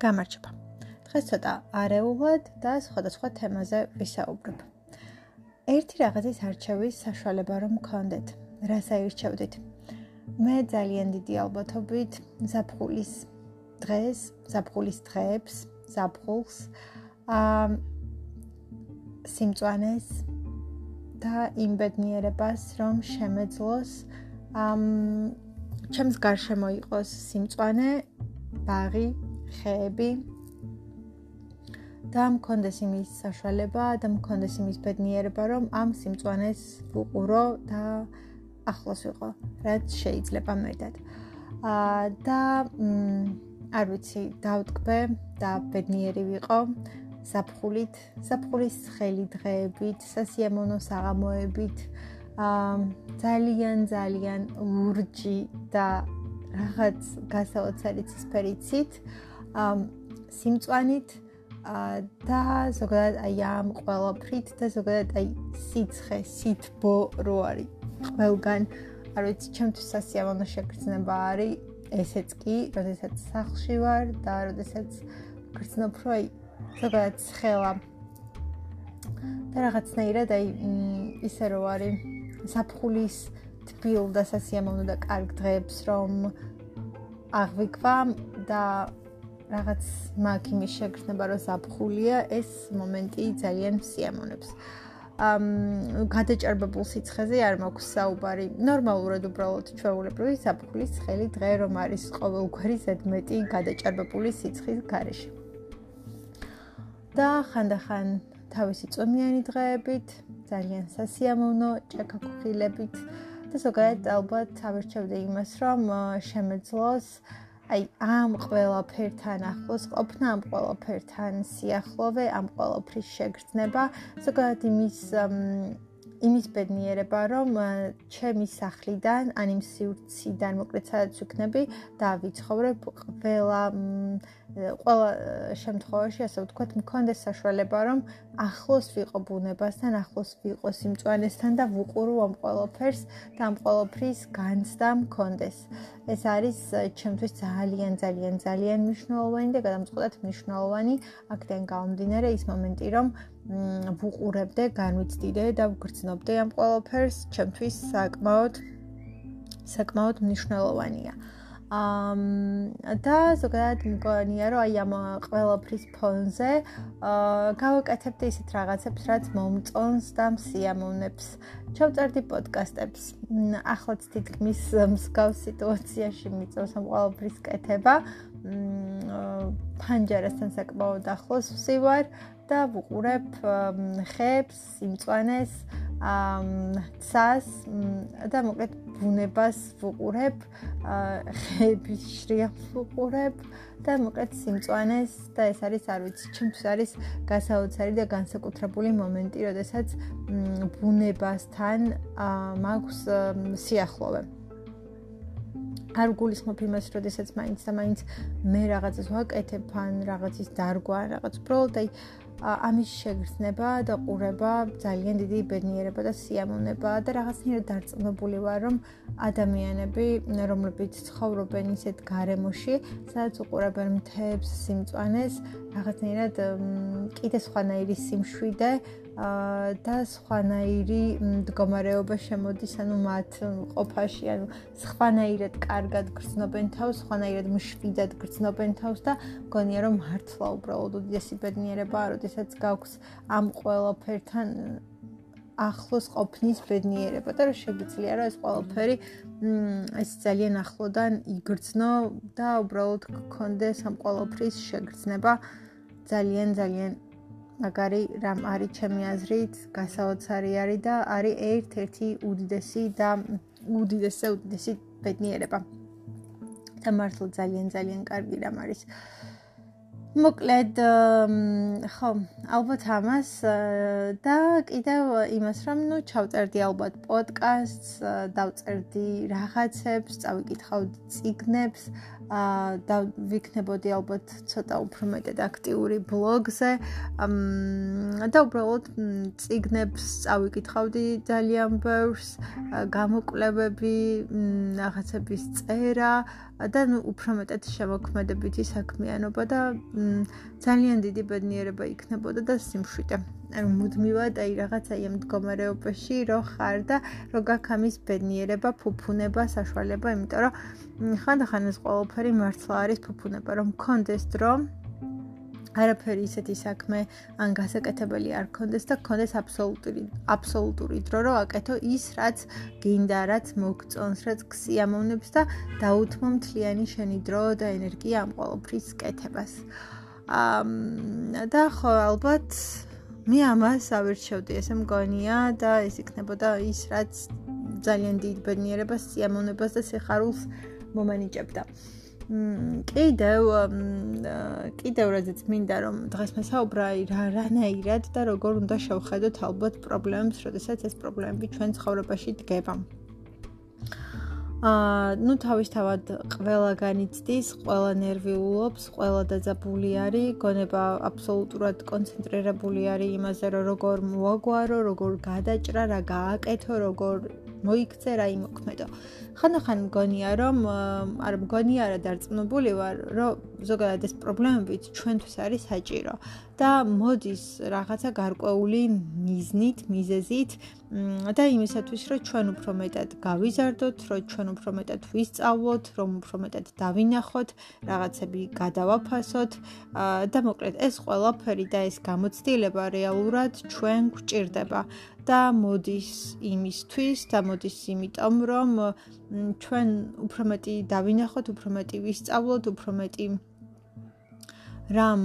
გამარჯობა. დღეს ცოტა არეულად და სხვადასხვა თემაზე ვისაუბრებ. ერთი რაღაცის არჩევის საშუალება რომ გქონდეთ, რას აირჩევდით? მე ძალიან დიდი ალბათობით ზაფხულის დღეს, ზაფხულის დღეებს, ზაფხულს აა სიმწვანეს და იმ ბედნიერებას რომ შემეძლოს ამ ჩემს გარშემო იყოს სიმწვანე, ბაღი, ხეები. და მქონდეს იმის საშუალება და მქონდეს იმის ბედნიერება, რომ ამ სიმწვანეს ვუყურო და ახლოს ვიყო, რაც შეიძლება მეტად. აა და არ ვიცი, დავტკბე და ბედნიერი ვიყო. საფხულით, საფხულის ხელი დღეებით, სასიამოვნო საღამოებით, აა ძალიან ძალიან ურჯი და რაღაც გასაოცარი ცისფერიცით, ამ სიმწვანით და ზოგადად აი ამ ყველაფრით და ზოგადად აი სიცხე, სითბო რო არის. ყველგან არ ვიცი, ჩემთვის სასიამოვნო შეგრძნება არის ესეც კი, როდესაც სახლში ვარ და როდესაც გრძნობ რო აი ზოგადად ხელა და რაღაცნაირად აი ისე რო არის საფხულის თბილ და სასიამოვნო და კარგ დღეებს რომ აღვიქვა და რაღაც მაგ იმის შეგრძნება რომ საფხულია ეს მომენტი ძალიან სიამოვნებს. ამ გადაჭარბებულ სიცხეზე არ მაქვს საუბარი. ნორმალურად უბრალოდ ჩვეულებრივი საფხულის ხელი დღე რომ არის ყოველგვარი ზედმეტი გადაჭარბებული სიცხის გარეშე. და ხანდახან თავისი წონიანი დღეებით ძალიან სასიამოვნო ჭექაქუხილებით და ზოგადად ალბათ ავერჩევდი იმას, რომ შემეძლოს აი ამ ყველაფერთან ახლოს ყოფნა, ამ ყველაფერთან სიახლოვე, ამ ყველაფრის შეგრძნება, ზოგადად იმის იმის ბედნიერება, რომ ჩემი სახლიდან, ან იმ სივრციდან მოკლედ სადაც ვიქნები და ვიცხოვრებ ყველა ყველა შემთხვევაში, ასე ვთქვათ, მქონდეს საშუალება, რომ ახლოს ვიყო ბუნებასთან, ახლოს ვიყო სიმწვანესთან და ვუყურო ამ ყველაფერს და ამ ყველაფრის განცდა მქონდეს. ეს არის ჩემთვის ძალიან ძალიან ძალიან მნიშვნელოვანი და გადამწყვეტად მნიშვნელოვანი აქედან გამომდინარე ის მომენტი, რომ ვუყურებდე, განვიცდიდე და ვგრძნობდე ამ ყველაფერს, ჩემთვის საკმაოდ საკმაოდ მნიშვნელოვანია. ამ და ზოგადად მგონია რომ აი ამ ყველაფრის ფონზე აა გავაკეთებდი ისეთ რაღაცებს რაც მომწონს და მსიამოვნებს. ჩავწერდი პოდკასტებს. ახლაც თითქმის მსგავს სიტუაციაში მიწევს ამ ყველაფრის კეთება. ფანჯარასთან საკმაოდ ახლოს ვსივარ და ვუყურებ ხებს, სიმწვანეს, ცას და მოკლედ ბუნებას ვუყურებ, ხეების შრიახს ვუყურებ და მოკლედ სიმწვანეს და ეს არის არ ვიცი, ჩემთვის არის გასაოცარი და განსაკუთრებული მომენტი, როდესაც ბუნებასთან მაქვს სიახლოვე. არ გულისხმობ იმას, როდესაც მაინც და მაინც მე რაღაცას ვაკეთებ, ან რაღაცის დარგვა, რაღაც უბრალოდ აი ამის შეგრძნება და ყურება ძალიან დიდი ბედნიერება და სიამოვნება და რაღაცნაირად დარწმუნებული ვარ რომ ადამიანები რომლებიც ცხოვრობენ ისეთ გარემოში სადაც უყურებენ მთებს, სიმწვანეს, რაღაცნაირად კიდე სხვანაირი სიმშვიდე და სხვანაირი მდგომარეობა შემოდის ანუ მათ ყოფაში ანუ სხვანაირად კარგად გრძნობენ თავს, სხვანაირად მშვიდად გრძნობენ თავს და მგონია რომ მართლა უბრალოდ უდიდესი ბედნიერებაა, როდესაც გაქვს ამ ყველაფერთან ახლოს ყოფნის ბედნიერება და რომ შეგიძლია რომ ეს ყველაფერი ეს ძალიან ახლოდან იგრძნო და უბრალოდ გქონდეს ამ ყველაფრის შეგრძნება. ძალიან ძალიან მაგარი რამ არის ჩემი აზრით, გასაოცარი არის და არის ერთ-ერთი უდიდესი და უდიდესი უდიდესი ბედნიერება. და მართლა ძალიან ძალიან კარგი რამ არის. მოკლედ ხო ალბათ ამას და კიდევ იმას რომ ნუ ჩავწერდი ალბათ პოდკასტს დავწერდი რაღაცებს წავიკითხავდი ციგნებს და ვიქნებოდი ალბათ ცოტა უფრო მეტად აქტიური ბლოგზე და უბრალოდ ციგნებს წავიკითხავდი ძალიან ბევრს გამოკვლევები რაღაცების წერა და ნუ უფრო მეტად შემოქმედებითი საქმიანობა და ძალიან დიდი ბედნიერება იქნებოდა და სიმშვიდე. ანუ მუდმივად აი რაღაცა იმ მდგომარეობაში რო ხარ და რო გაქვს ამის ბედნიერება, ფუფუნება, საშუალება, იმიტომ რომ ხანდახან ეს ყველაფერი მართლა არის ფუფუნება, რომ კონდეს დრო არაფერი ისეთი საქმე ან გასაკეთებელი არ კონდეს და კონდეს აბსოლუტური აბსოლუტური დრო რო აკეთო ის რაც გინდა რაც მოგწონს რაც ქსიამოვნებს და დაუთმო მთლიანი შენი დრო და ენერგია ამ ყოველფრის კეთებას. აა და ხო ალბათ მე ამას ავირჩევდი, ესე მგონია და ეს იქნებოდა ის რაც ძალიან დიდ ბედნიერებას, სიამოვნებას და სიხარულს მომანიჭებდა. მ კიდევ კიდევ რაზეც მინდა რომ დღეს მე საუბრა რა რანაირად და როგორ უნდა შევხედოთ ალბათ პრობლემებს, როდესაც ეს პრობლემები ჩვენ ცხოვრებაში დგება. აა ნუ თავისთავად ყველა განიცდის, ყველა ნერვიულობს, ყველა დაძაბული არის, გონება აბსოლუტურად კონცენტრირებული არის იმაზე, რომ როგორ მოაგვარო, როგორ გადაჭრა, რა გააკეთო, როგორ მოიქცე რა იმოქმედო. ხანდახან მგონია რომ არ მგონია რა დარწმუნებული ვარ რომ ზოგადად ეს პრობლემებიც ჩვენთვის არის საჭირო და მოდის რაღაცა გარკვეული მიზნით, მიზეზით და იმისათვის რომ ჩვენ უფრო მეტად გავიზარდოთ, რომ ჩვენ უფრო მეტად ვისწავლოთ, რომ უფრო მეტად დავინახოთ, რაღაცები გადავაფასოთ და მოკლედ ეს ყველაფერი და ეს გამოცდილება რეალურად ჩვენ გვჭირდება. და მოდის იმისთვის და მოდის იმიტომ რომ ჩვენ უფრო მეტი დავინახოთ, უფრო მეტი ვისწავლოთ, უფრო მეტი რამ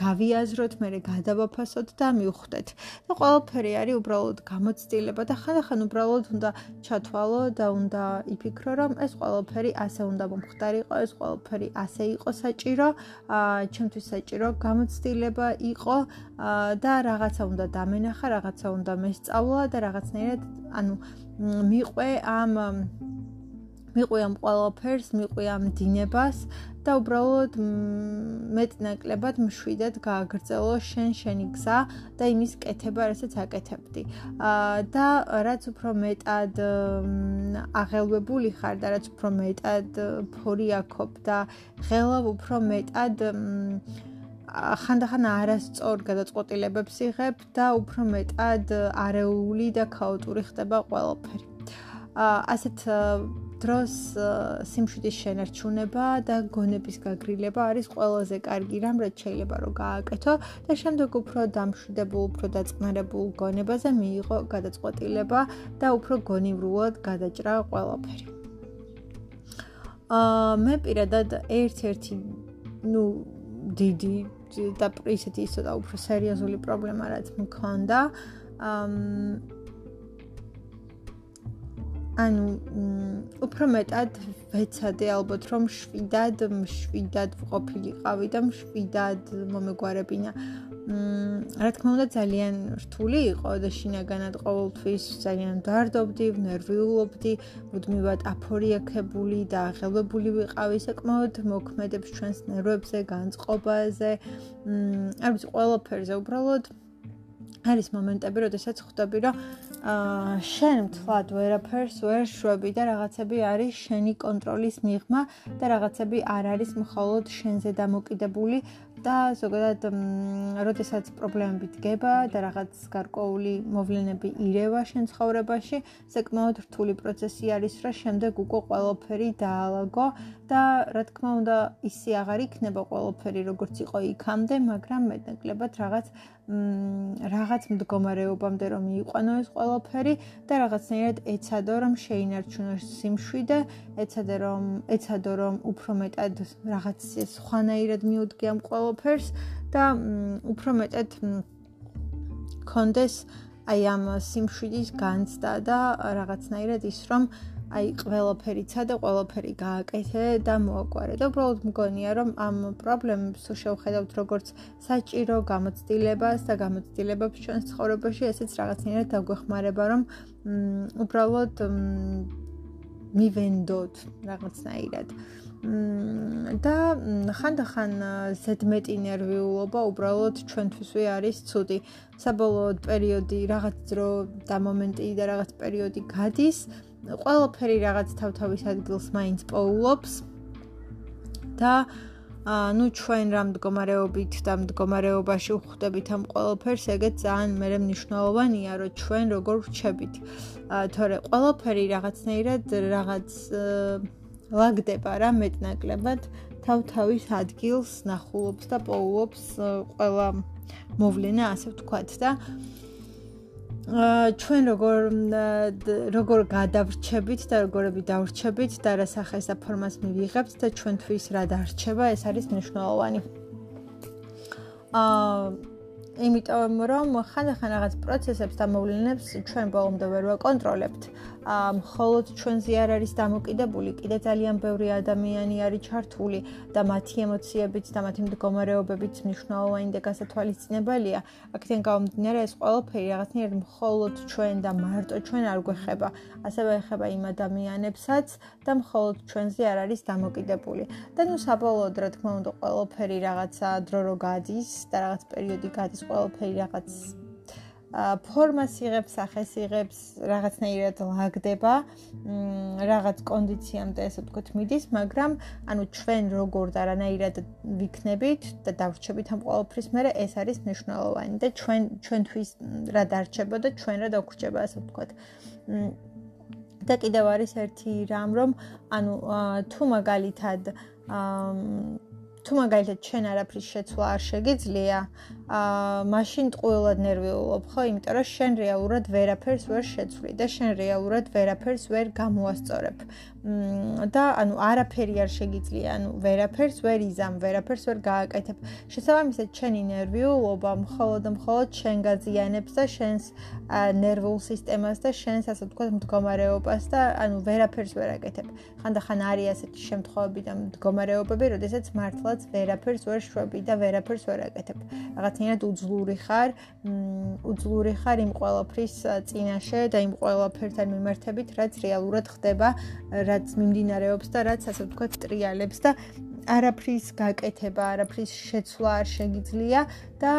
გავიაზროთ, მე გადავაფასოთ და მივხვდეთ. და ყველაფერი არის უბრალოდ გამოცდილება და ხანდახან უბრალოდ უნდა ჩათვალო და უნდა იფიქრო, რომ ეს ყველაფერი ასე უნდა მომხდარიყო, ეს ყველაფერი ასე იყო საჭირო, აა ჩემთვის საჭირო გამოცდილება იყო და რაღაცა უნდა დამენახა, რაღაცა უნდა მესწავლა და რაღაცნაირად ანუ მიყვე ამ მიყვე ამ ყველაფერს, მიყვე ამ დინებას და უბრალოდ მეტნაკლებად მშვიდად გააგრძელო შენ შენი გზა და იმის კეთება, რასაც აკეთებდი. აა და რაც უფრო მეტად აღელვებული ხარ და რაც უფრო მეტად ფორი აქობ და ღელავ უფრო მეტად ხანდახან არასწორ გადაწყვეტილებებს იღებ და უფრო მეტად არეული და ქაოტური ხდება ყველაფერი. აა ასეთ დროს სიმშვიდის შენარჩუნება და გონების გაგრილება არის ყველაზე კარგი რამ, რაც შეიძლება რომ გააკეთო და შემდეგ უფრო დამშვიდებულ, უფრო დაწყნარებულ გონებაზე მიიღო გადაწყვეტილება და უფრო გონივრულად გადაჭრა ყველაფერი. აა მე პირადად ერთ-ერთი ნუ დიდი და ისეთი ცოტა უფრო სერიოზული პრობლემა რაც მქონდა აა ანუ უფრო მეტად ვეცადე ალბათ რომ შვიდად შვიდად ვყოფილიყავი და შვიდად მომეგვარებინა. მ რა თქმა უნდა ძალიან რთული იყო და შინაგანად ყოველთვის ძალიან დარდობდი, ნერვიულობდი, მუდმივად აფორიაქებული და აღელვებული ვიყავი საკმაოდ მოქმედებს ჩვენს ნერვებზე, განწყობაზე. მ არ ვიცი ყველაფერზე უბრალოდ არის მომენტები, როდესაც ხვდები, რომ აა შენ მთლად ვერაფერს ვერ შვები და რაღაცები არის შენი კონტროლის მიღმა და რაღაცები არ არის მხოლოდ შენზე დამოკიდებული და ზოგადად როდესაც პრობლემები დგება და რაღაც გარკვეული მოვლენები ირევა შენ ცხოვრებაში, საკმაოდ რთული პროცესი არის, რა შემდეგ უკვე ყველაფერი დაალაგო და რა თქმა უნდა, ისე აღარ იქნება ყველაფერი როგორც იყო იქამდე, მაგრამ მეტნაკლებად რაღაც რაღაც მდგომარეობამდე რომ მიიყვანო ეს ყველაფერი და რაღაცნაირად ეცადო რომ შეინარჩუნო სიმშვიდე, ეცადე რომ ეცადო რომ უფრო მეტად რაღაც სხვანაირად მიუდგე ამ ყველაფერს და უფრო მეტად კონდეს აი ამ სიმშვიდის განცდა და რაღაცნაირად ის რომ აი ყველაფერიცა და ყველაფერი გააკეთე და მოაკვარე და უბრალოდ მგონია რომ ამ პრობლემებს თუ შევხედავთ როგორც საჭირო გამოცდილებას და გამოცდილებებს ჩვენს ცხოვრებაში ესეც რაღაცნაირად დაგვეხმარება რომ უბრალოდ მივენდოთ რაღაცნაირად და ხანდახან ზედმეტი ნერვიულობა უბრალოდ ჩვენთვისვე არის ცუდი. საბოლოოდ პერიოდი რაღაც დრო და მომენტი და რაღაც პერიოდი გადის ყველაფერი რაღაც თავთავის ადგილს მაინც პოულობს და ანუ ჩვენ რა მდგომარეობით და მდგომარეობაში ვხვდებით ამ ყველაფერს, ეგეც ძალიან მე მნიშვნელოვანია, რომ ჩვენ როგორ ვრჩებით. თორე ყველაფერი რაღაცნაირად რაღაც ლაგდება რა მეტნაკლებად თავთავის ადგილს ნახულობს და პოულობს ყველა მოვლენა, ასე ვთქვათ და ჩვენ როგორ როგორ გადავრჩებით და როგორები დავრჩებით და რა სახეს და ფორმას მივიღებთ და ჩვენთვის რა დარჩება, ეს არის მნიშვნელოვანი. აა იმიტომ რომ ხანდახან რაღაც პროცესებს და მოვლენებს ჩვენ ბოლომდე ვერ ვაკონტროლებთ. მხოლოდ ჩვენზე არ არის დამოკიდებული, კიდე ძალიან ბევრი ადამიანი არის ჩართული და მათი ემოციებიც და მათი მდგომარეობებიც მნიშვნელოვანი და გასათვალისწინებელია. აქედან გამომდინარე ეს ყველაფერი რაღაცნაირად მხოლოდ ჩვენ და მარტო ჩვენ არ გვეხება, ასევე ეხება იმ ადამიანებსაც და მხოლოდ ჩვენზე არ არის დამოკიდებული. და ნუ საბოლოოდ რა თქმა უნდა ყველაფერი რაღაცა დრო რო გადის და რაღაც პერიოდი გადის ყველაფერი რაღაც ფორმას იღებს, სახეს იღებს, რაღაცნაირად ლაგდება, რაღაც კონდიციამდე ესე ვთქვით მიდის, მაგრამ ანუ ჩვენ როგორ და რანაირად ვიქნებით და დავრჩებით ამ ყოველფრის მერე ეს არის მნიშვნელოვანი და ჩვენ ჩვენთვის რა დარჩება და ჩვენ რა დაგვრჩება ასე ვთქვით. და კიდევ არის ერთი რამ რომ ანუ თუ მაგალითად აა თუ მაგალითად ჩვენ არაფრის შეცვლა არ შეგიძლია, აა მაშინ ტყუილად ნერვიულობ, ხო? იმიტომ რომ შენ რეალურად ვერაფერს ვერ შეცვლი და შენ რეალურად ვერაფერს ვერ გამოასწორებ. და ანუ არაფერი არ შეგიძლია, ანუ ვერაფერს ვერ იზამ, ვერაფერს ვერ გააკეთებ. შესაბამისად, შენი ნერვიულობა მხოლოდ მხოლოდ შენ გაზიანებს და შენს ნერვულ სისტემას და შენს ასე ვთქვათ მდგომარეობას და ანუ ვერაფერს ვერ აკეთებ. ხანდახან არის ასეთი შემთხვევები და მდგომარეობები, როდესაც მართლაც ვერაფერს ვერ შვები და ვერაფერს ვერ აკეთებ. რაღაცნაირად უძლური ხარ, უძლური ხარ იმ ყველაფრის წინაშე და იმ ყველაფერთან მიმართებით, რაც რეალურად ხდება. რაც მიმდინარეობს და რაც ასე ვთქვათ ტრიალებს და არაფრის გაკეთება, არაფრის შეცვლა არ შეგიძლია და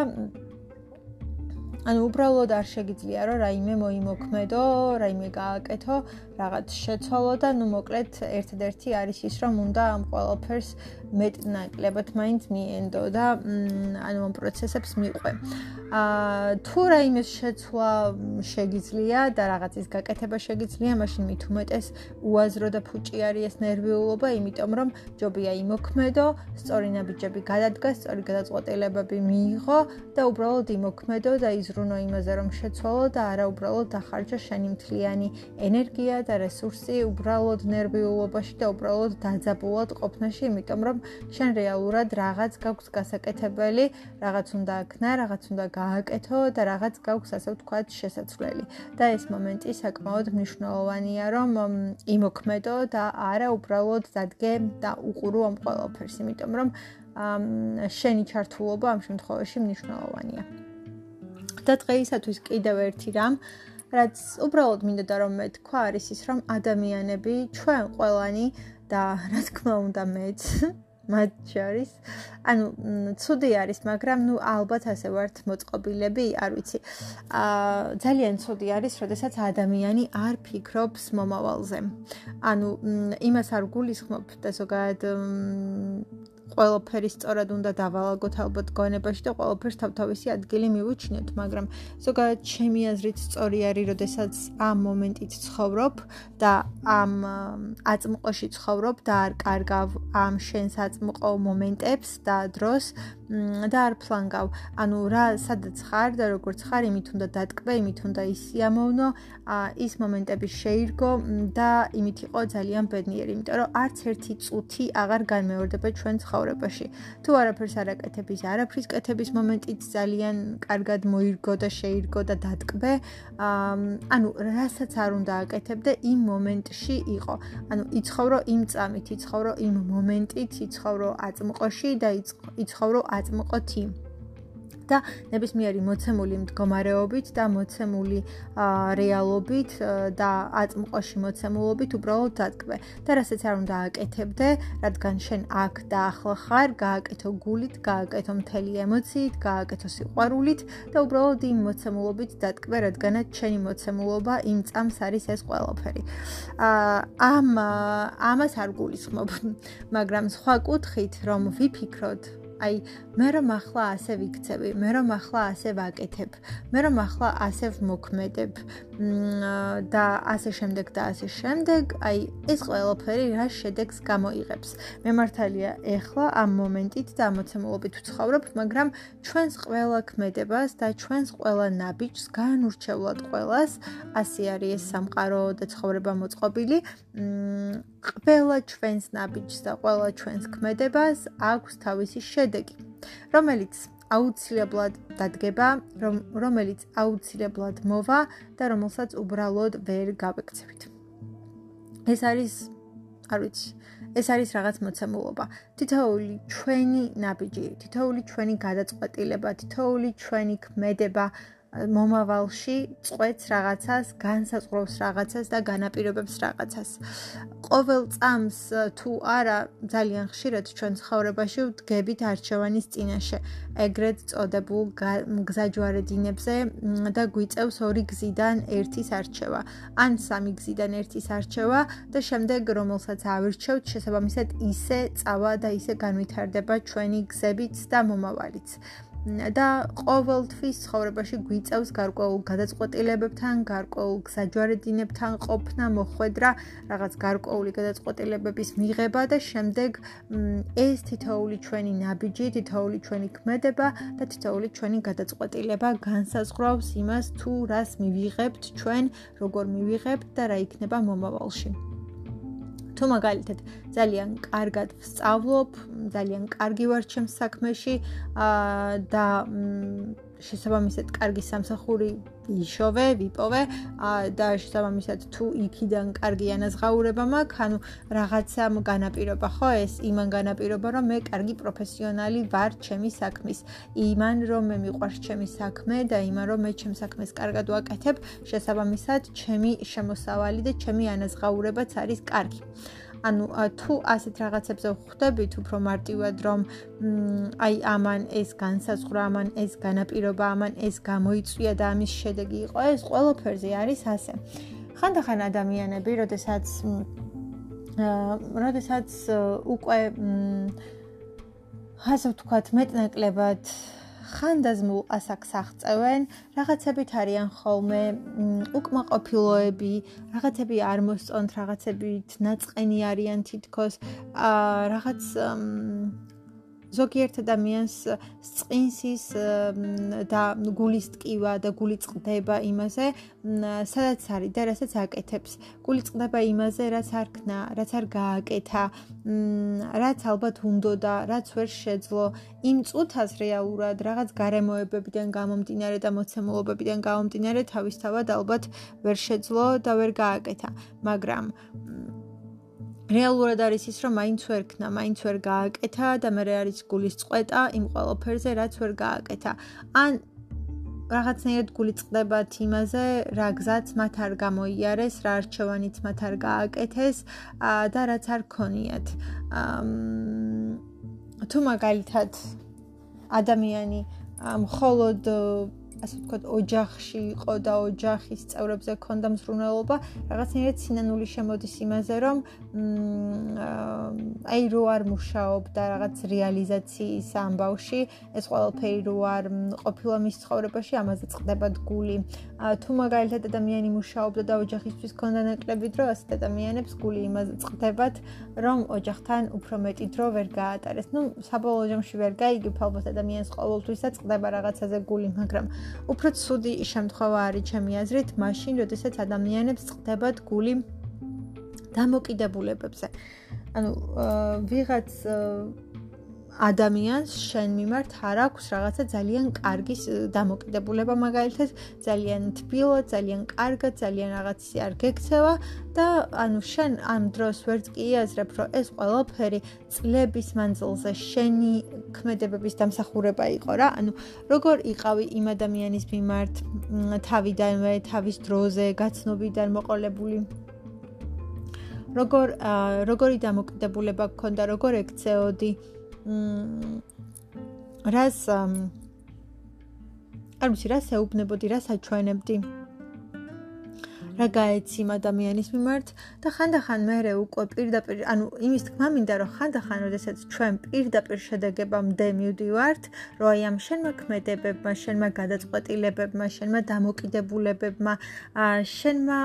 ანუ უბრალოდ არ შეგიძლია რომ რაიმე მოიმოქმედო, რაიმე გააკეთო, რაღაც შეცვალო და ნუ მოკლედ ერთადერთი არის ის რომ უნდა ამ ყველაფერს მეტნაკლებად მაინც მიენდო და ანუ ამ პროცესებს მიყვე. აა თუ რაიმე შეცვლა შეგიძლია და რაღაცის გაკეთება შეგიძლია, მაშინ მით უმეტეს უაზრო და ფუჭი არის ეს ნერვიულობა, იმიტომ რომ ჯობია იმოქმედო, სწორი ნაბიჯები გადადგა, სწორი გადაწყვეტილებები მიიღო და უბრალოდ იმოქმედო და იზრუნო იმაზე რომ შეცვალო და არა უბრალოდ დახარჯა შენი მთლიანი ენერგია და რესურსი უბრალოდ ნერვიულობაში და უბრალოდ დაძაბულად ყოფნაში, იმიტომ რომ შენ რეალურად რაღაც გაქვს გასაკეთებელი, რაღაც უნდა აქნა, რაღაც უნდა გააკეთო და რაღაც გაქვს ასე ვთქვათ შესაძლებელი. და ეს მომენტი საკმაოდ მნიშვნელოვანია, რომ იმოქმედო და არა უბრალოდ დადგე და უყურო ამ ყველაფერს, იმიტომ რომ შენი ჩართულობა ამ შემთხვევაში მნიშვნელოვანია. და დღეისათვის კიდევ ერთი რამ რაც უბრალოდ მინდოდა რომ მე თქვა არის ის რომ ადამიანები ჩვენ ყველანი და რა თქმა უნდა მეც მათ შორის. ანუ ცუდი არის მაგრამ ნუ ალბათ ასე ვართ მოწყობილები არ ვიცი. აა ძალიან ცუდი არის როდესაც ადამიანი არ ფიქრობს მომავალზე. ანუ იმას არ გულისხმობ და ზოგადად ყველაფერი სწორად უნდა დავალაგოთ ალბათ გონებაში და ყველაფერს თავთავისი ადგილი მივუჩნიოთ, მაგრამ ზოგადად ჩემი აზრით სწორი არის, როდესაც ამ მომენტით ცხოვრობ და ამ აწმყოში ცხოვრობ და არ კარგავ ამ შენს აწმყო მომენტებს და დროს და არ ფლანგავ. ანუ რა სადაც ხარ და როგორც ხარ, იმით უნდა დატკბე, იმით უნდა ისიამოვნო, ის მომენტები შეირგო და იმით იყო ძალიან ბედნიერი, იმიტომ რომ არც ერთი წუთი აღარ განმეორდება ჩვენ ცხოვრებაში. ცხოვრებაში. თუ არაფერს არ აკეთებს, არაფრის კეთების მომენტიც ძალიან კარგად მოირგო და შეირგო და დატკბე. ანუ რასაც არ უნდა აკეთებდე, იმ მომენტში იყო. ანუ იცხოვრო იმ წამით, იცხოვრო იმ მომენტით, იცხოვრო აწმყოში და იცხოვრო აწმყოთ იმ და ნებისმიერი მოცემული მდგომარეობით და მოცემული რეალობით და აწმყოში მოცემულობით უბრალოდ დადგმე და რასაც არ უნდა აკეთებდე, რადგან შენ აქ და ახლა ხარ, გააკეთო გულით, გააკეთო მთელი ემოციით, გააკეთო სიყვარულით და უბრალოდ იმ მოცემულობით დადგმე, რადგანაც შენი მოცემულობა იმ წამს არის ეს ყველაფერი. ამ ამას არ გულისხმობ, მაგრამ სხვა კუთხით რომ ვიფიქროთ აი მე რომ ახლა ასე ვიქცევი, მე რომ ახლა ასე ვაკეთებ, მე რომ ახლა ასე ვმოქმედებ და ასე შემდეგ და ასე შემდეგ, აი ეს ყველაფერი რა შედეგს გამოიღებს. მე მართალია ეხლა ამ მომენტით და ამოცემულობით ვცხოვრობ, მაგრამ ჩვენს ყველა ქმედებას და ჩვენს ყველა ნაბიჯს განურჩევლად ყველას ასე არის ეს სამყარო და ცხოვრება მოწყობილი. ყველა ჩვენს ნაბიჯს და ყველა ჩვენს ქმედებას აქვს თავისი შედეგი, რომელიც აუცილებლად დადგება, რომ რომელიც აუცილებლად მოვა და რომელსაც უბრალოდ ვერ გავეკცევით. ეს არის, არ ვიცი, ეს არის რაღაც მოცემულობა. თითოეული ჩვენი ნაბიჯი, თითოეული ჩვენი გადაწყვეტილება, თითოეული ჩვენი ქმედება მომავალში წყვეტს რაღაცას, განსაზღვრავს რაღაცას და განაპირობებს რაღაცას. ყოველ წამს თუ არა ძალიან ხშირად ჩვენ ცხოვრებაში ვდგებით არჩევანის წინაშე, ეგრეთ წოდებულ გზაჯვარედინებზე და გვიწევს ორი გზიდან ერთის არჩევა, ან სამი გზიდან ერთის არჩევა და შემდეგ რომელსაც ავირჩევთ, შესაბამისად ისე წავა და ისე განვითარდება ჩვენი გზებიც და მომავალიც. და ყოველთვის ცხოვრებაში გვიწევს გარკვეულ გადაწყვეტილებებთან, გარკვეულ გზაჯვარედინებთან ყოფნა, მოხვედრა, რაღაც გარკვეული გადაწყვეტილებების მიღება და შემდეგ ეს თითოეული ჩვენი ნაბიჯი, თითოეული ჩვენი ქმედება და თითოეული ჩვენი გადაწყვეტილება განსაზღვრავს იმას, თუ რას მივიღებთ ჩვენ, როგორ მივიღებთ და რა იქნება მომავალში. თუ მაგალითად ძალიან კარგად ვსწავლობ, ძალიან კარგი ვარ ჩემს საქმეში და შესაბამისად კარგი სამსახური იშოვე, ვიპოვე და შესაბამისად თუ იქიდან კარგი ანაზღაურება მაქვს, ანუ რაღაცა განაპირობა ხო ეს იმან განაპირობა რომ მე კარგი პროფესიონალი ვარ ჩემი საქმის. იმან რომ მე მიყვარს ჩემი საქმე და იმან რომ მე ჩემს საქმეს კარგად ვაკეთებ, შესაბამისად ჩემი შემოსავალი და ჩემი ანაზღაურებაც არის კარგი. ანუ თუ ასეთ რაღაცებზე ხვდებით უფრო მარტივად რომ აი ამან ეს განსაზღვრა ამან ეს განაპირობა ამან ეს გამოიწვია და ამის შედეგი იყო ეს ყველაფერზე არის ასე. ხანდახან ადამიანები როდესაც როდესაც უკვე ასე ვთქვათ მეტნაკლებად ხანდაზმულ ასაკს აღწევენ, რაღაცებით არიან ხოლმე უკმაყოფილოები, რაღაცები არ მოსწონთ, რაღაცებით ნაწყენი არიან თითქოს, აა რაღაც ზოგიერთ ადამიანს წყინსის და გულის ტკივა და გული წყდება იმაზე, სადაც არის და რასაც აკეთებს. გული წყდება იმაზე, რაც არ ქნა, რაც არ გააკეთა, რაც ალბათ უნდა და რაც ვერ შეძლო. იმ წუთას რეალურად რაღაც გარემოებებიდან გამომდინარე და მოცემულობებიდან გამომდინარე თავისთავად ალბათ ვერ შეძლო და ვერ გააკეთა. მაგრამ რეალურად არის ის, რომ მაინც ვერ ქნა, მაინც ვერ გააკეთა და მე არის გულის წყვეტა იმ ყველაფერზე, რაც ვერ გააკეთა. ან რაღაცნაირად გული წდებათ იმაზე, რა გზაც მათ არ გამოიარეს, რა არჩევანიც მათ არ გააკეთეს და რაც არ ქონიათ. თუ მაგალითად ადამიანი მხოლოდ ასე ვთქვათ, ოჯახში იყო და ოჯახის წევრებზე ქონდა მსრულნელობა, რაღაცნაირად სინანული შემოდის იმაზე, რომ აი რო არ მუშაობ და რაღაც რეალიზაციის ამბავში, ეს ყველაფერი რო არ ყოფილა მის ცხოვრებაში, ამაზე წყდება გული. თუ მაგალითად ადამიანი მუშაობდა და ოჯახისთვის ქონდა ნაკლები დრო, ასეთ ადამიანებს გული იმაზე წყდებათ, რომ ოჯახთან უფრო მეტი დრო ვერ გაატარეს. ну, საბოლოო ჯამში ვერ გაიგებ ალბათ ადამიანს ყოველთვისაც წყდება რაღაცაზე გული, მაგრამ უფრო ცუდი შემთხვევა არის ჩემი აზრით, მაშინ, როდესაც ადამიანებს წდებათ გული დამოკიდებულებებზე. ანუ ვიღაც ადამიანს შენ მიმართ არ აქვს რაღაცა ძალიან კარგი დამოკიდებულება მაგალითად ძალიან თბილო, ძალიან კარგა, ძალიან რაღაცი არ გექცევა და ანუ შენ ამ დროს ვერც კი აზრებ, რომ ეს ყველაფერი წლების მანძილზე შენი ქმედებების დამსახურება იყო რა. ანუ როგორ იყავი იმ ადამიანის მიმართ თავიდანვე, თავის დროზე, გაცნობიდან მოყოლებული როგორ როგორი დამოკიდებულება გქონდა, როგორ ექცეოდი? მ რას არ ვიცი, რას ეუბნებოდი, რას აჩვენებდი? რა გაეცი ადამიანის მიმართ და ხანდახან მე უკვე პირდაპირ ანუ იმის თქმა მინდა რომ ხანდახან როდესაც ჩვენ პირდაპირ შედეგებამდე მივდივართ რომ აი ამ შენმა ქმედებებმა შენმა გადაწყვეტილებებმა შენმა დამოკიდებულებებმა შენმა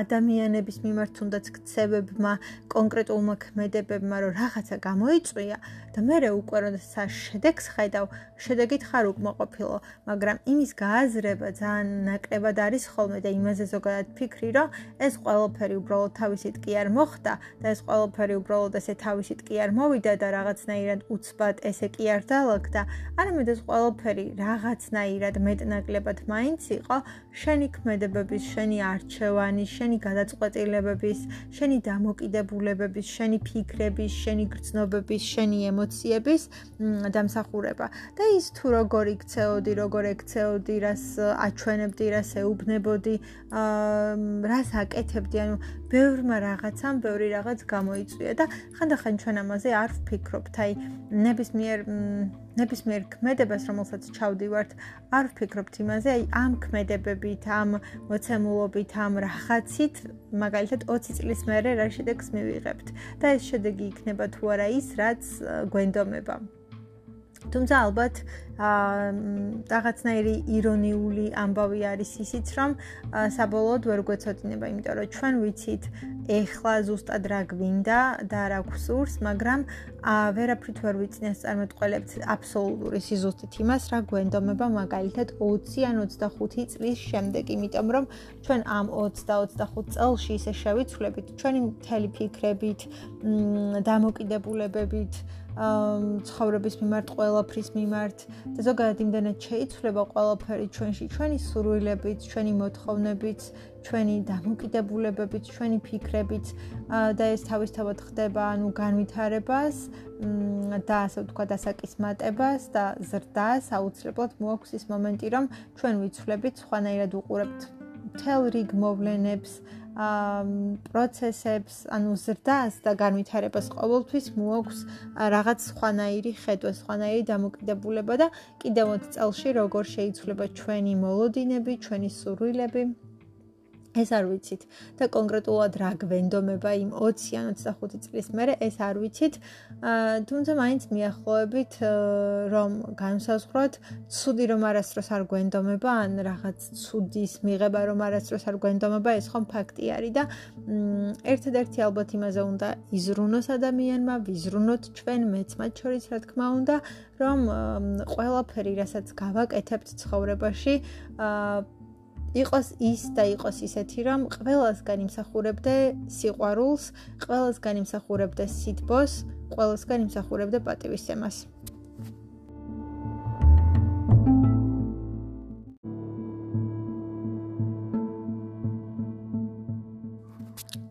ადამიანების მიმართ თუნდაც ქცევებმა კონკრეტულმა ქმედებებმა რომ რაღაცა გამოიწვია და მე უკვე როდესაც შედეგს ხედავ შედეგით ხარ უკმაყოფილო მაგრამ იმის გააზრება ძალიან ნაკლებად არის ხოლმე და იმაზე ზოგადად ვფიქრი, რომ ეს ყველაფერი უბრალოდ თავისით კი არ მოხდა და ეს ყველაფერი უბრალოდ ესე თავისით კი არ მოვიდა და რაღაცნაირად უცბად ესე კი არ დაალაგდა. არამედ ეს ყველაფერი რაღაცნაირად მეტნაკლებად მაინც იყო შენი ქმედებების, შენი არჩევანის, შენი გადაწყვეტილებების, შენი დამოკიდებულებების, შენი ფიქრების, შენი გრძნობების, შენი ემოციების დამსახურება. და ის თუ როგორ იქცეოდი, როგორ ექცეოდი, რას აჩვენებდი, რას ეუბნებოდი, აა რას აკეთებდი, ანუ ბევრმა რაღაცამ ბევრი რაღაც გამოიწვია და ხანდახან ჩვენ ამაზე არ ვფიქრობთ, აი ნებისმიერ ნებისმიერ ქმედებას, რომელსაც ჩავდივართ, არ ვფიქრობთ იმაზე, აი ამ ქმედებებით, ამ მოცემულობით, ამ რაღაცით, მაგალითად 20 წლის მერე რა შედეგს მივიღებთ. და ეს შედეგი იქნება თუ არა ის, რაც გვენდომება. თუმცა ალბათ აა რაღაცნაირი ირონიული ამბავი არის ისიც, რომ საბოლოოდ ვერ გვეცოდინება, იმიტომ რომ ჩვენ ვიცით ეხლა ზუსტად რა გვინდა და რა გვსურს, მაგრამ აა ვერაფრით ვერ ვიცინეს წარმეთყოლებთ აბსოლუტური სიზუსტით იმას, რა გვენდომება მაგალითად 20 ან 25 წლის შემდეგ, იმიტომ რომ ჩვენ ამ 20-25 წელში ისე შევიცვლებით ჩვენი მთელი ფიქრებით, დამოკიდებულებებით, ცხოვრების მიმართ, ყველაფრის მიმართ და ზოგადად იმდანაც შეიცვლება ყველაფერი ჩვენში, ჩვენი სურვილებით, ჩვენი მოთხოვნებით, ჩვენი დამოკიდებულებებით, ჩვენი ფიქრებით და ეს თავისთავად ხდება, ანუ განვითარებას და ასე ვთქვა, დასაკისმატებას და ზრდას აუცილებლად მოაქვს ის მომენტი, რომ ჩვენ ვიცვლებით, სხვანაირად უყურებთ თელ რიგ მოვლენებს, პროცესებს, ანუ ზრდას და განვითარებას ყოველთვის მოაქვს რაღაც სხვანაირი ხედვა, სხვანაირი დამოკიდებულება და კიდევ 20 წელში როგორ შეიცვლება ჩვენი მოლოდინები, ჩვენი სურვილები. ეს არ ვიცით და კონკრეტულად რა გვენდომება იმ 20-ან 25 წლის მერე ეს არ ვიცით. აა თუმცა მაინც მიახლოებით რომ განსაზღვროთ, ცუდი რომ არასდროს არ გვენდომება, ან რაღაც ცუდის მიღება რომ არასდროს არ გვენდომება, ეს ხომ ფაქტი არის და ერთადერთი ალბათ იმაზე უნდა იზრუნოს ადამიანმა, ვიზრუნოთ ჩვენ მეც მათ შორის რა თქმა უნდა, რომ ყველაფერი, რასაც გავაკეთებთ ცხოვრებაში, აა იყოს ის და იყოს ისეთი, რომ ყველას განიმსახურებდე სიყვარულს, ყველას განიმსახურებდე სითბოს, ყველას განიმსახურებდე პატივისცემას.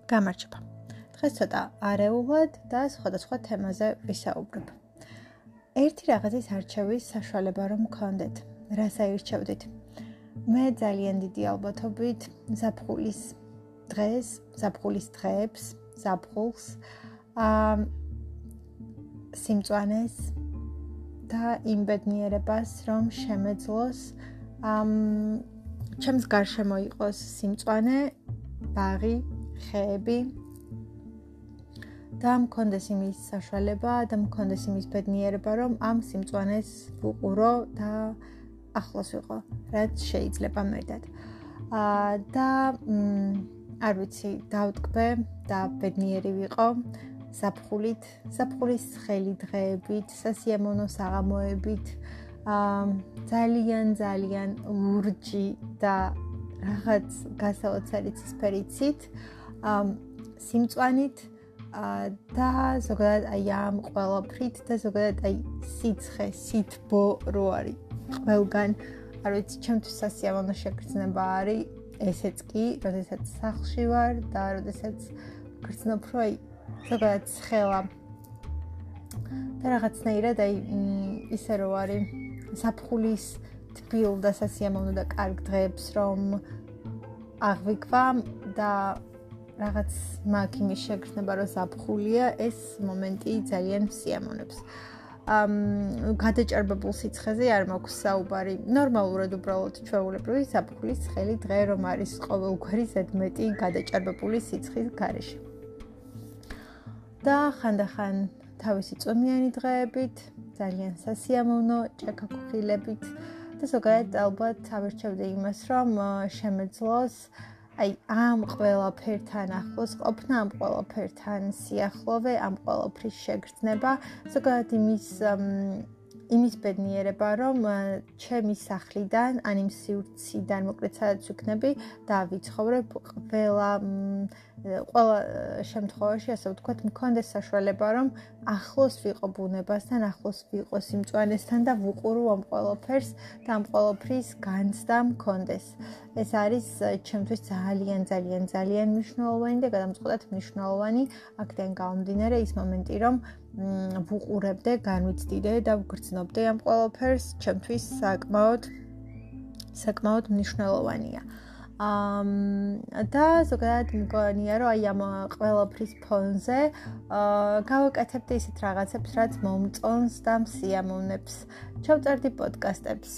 გამარჯობა. დღეს ცოტა არეულად და სხვადასხვა თემაზე ვისაუბრებ. ერთი რაღაცის არჩევის საშუალება რომ გქონდეთ, რას აირჩევდით? მე ძალიან დიდი ალბათობით ზაფხულის დღეს, ზაფხულის დღეებს, ზაფხულს აა სიმწვანეს და იმბედნიერებას რომ შემეძლოს ამ ჩემს გარშემო იყოს სიმწვანე, ბაღი, ხეები და მქონდეს იმის საშუალება და მქონდეს იმის ბედნიერება რომ ამ სიმწვანეს ვუყურო და ახლოს ვიყო, რაც შეიძლება მეტად. აა და არ ვიცი, დავტკბე და ბედნიერი ვიყო. საფხულით, საფხულის ხელი დღეებით, სასიამოვნო საღამოებით, აა ძალიან ძალიან ურჯი და რაღაც გასაოცარი ცისფერიცით, აა სიმწვანით და ზოგადად აი ამ ყველაფრით და ზოგადად აი სიცხე, სითბო რო არის ყველგან არ ვიცი, ჩემთვის სასიამოვნო შეგრძნება არის ესეც კი, როდესაც სახლში ვარ და როდესაც გრძნობ, რომ აი ზოგადად ხელა და რაღაცნაირად აი ისე რო არის საფხულის თბილ და სასიამოვნო და კარგ დღეებს რომ აღვიქვა და რაღაც მაგ იმის შეგრძნება რომ საფხულია ეს მომენტი ძალიან სიამოვნებს. ამ გადაჭარბებულ სიცხეზე არ მაქვს საუბარი. ნორმალურად უბრალოდ ჩვეულებრივი საფხულის ხელი დღე რომ არის ყოველგვარი ზედმეტი გადაჭარბებული სიცხის გარეშე. და ხანდახან თავისი წონიანი დღეებით, ძალიან სასიამოვნო ჭექაქუხილებით და ზოგადად ალბათ ავერჩევდი იმას, რომ შემეძლოს აი ამ ყველაფერთან ახლოს ყოფნა, ამ ყველაფერთან სიახლოვე, ამ ყველაფრის შეგრძნება, ზოგადად იმის იმის ბედნიერება, რომ ჩემი სახლიდან, ან იმ სივრციდან, მოკლედ სადაც ვიქნები და ვიცხოვრებ ყველა ყველა შემთხვევაში, ასე ვთქვათ, მქონდეს საშუალება, რომ ახლოს ვიყო ბუნებასთან, ახლოს ვიყო სიმწვანესთან და ვუყურო ამ ყველაფერს და ამ ყველაფრის განცდა მქონდეს. ეს არის ჩემთვის ძალიან, ძალიან, ძალიან მნიშვნელოვანი და გადამწყვეტად მნიშვნელოვანი აქდან გამომდინარე ის მომენტი, რომ ვუყურებდე, განვიცდიდე და ვგრძნობდე ამ ყველაფერს, ჩემთვის საკმაოდ საკმაოდ მნიშვნელოვანია. ამ და ზოგადად მგონია რომ აი ამ ყველაფრის ფონზე აა გავაკეთებდი ისეთ რაღაცებს, რაც მომწონს და მსიამოვნებს. ჩავწერდი პოდკასტებს.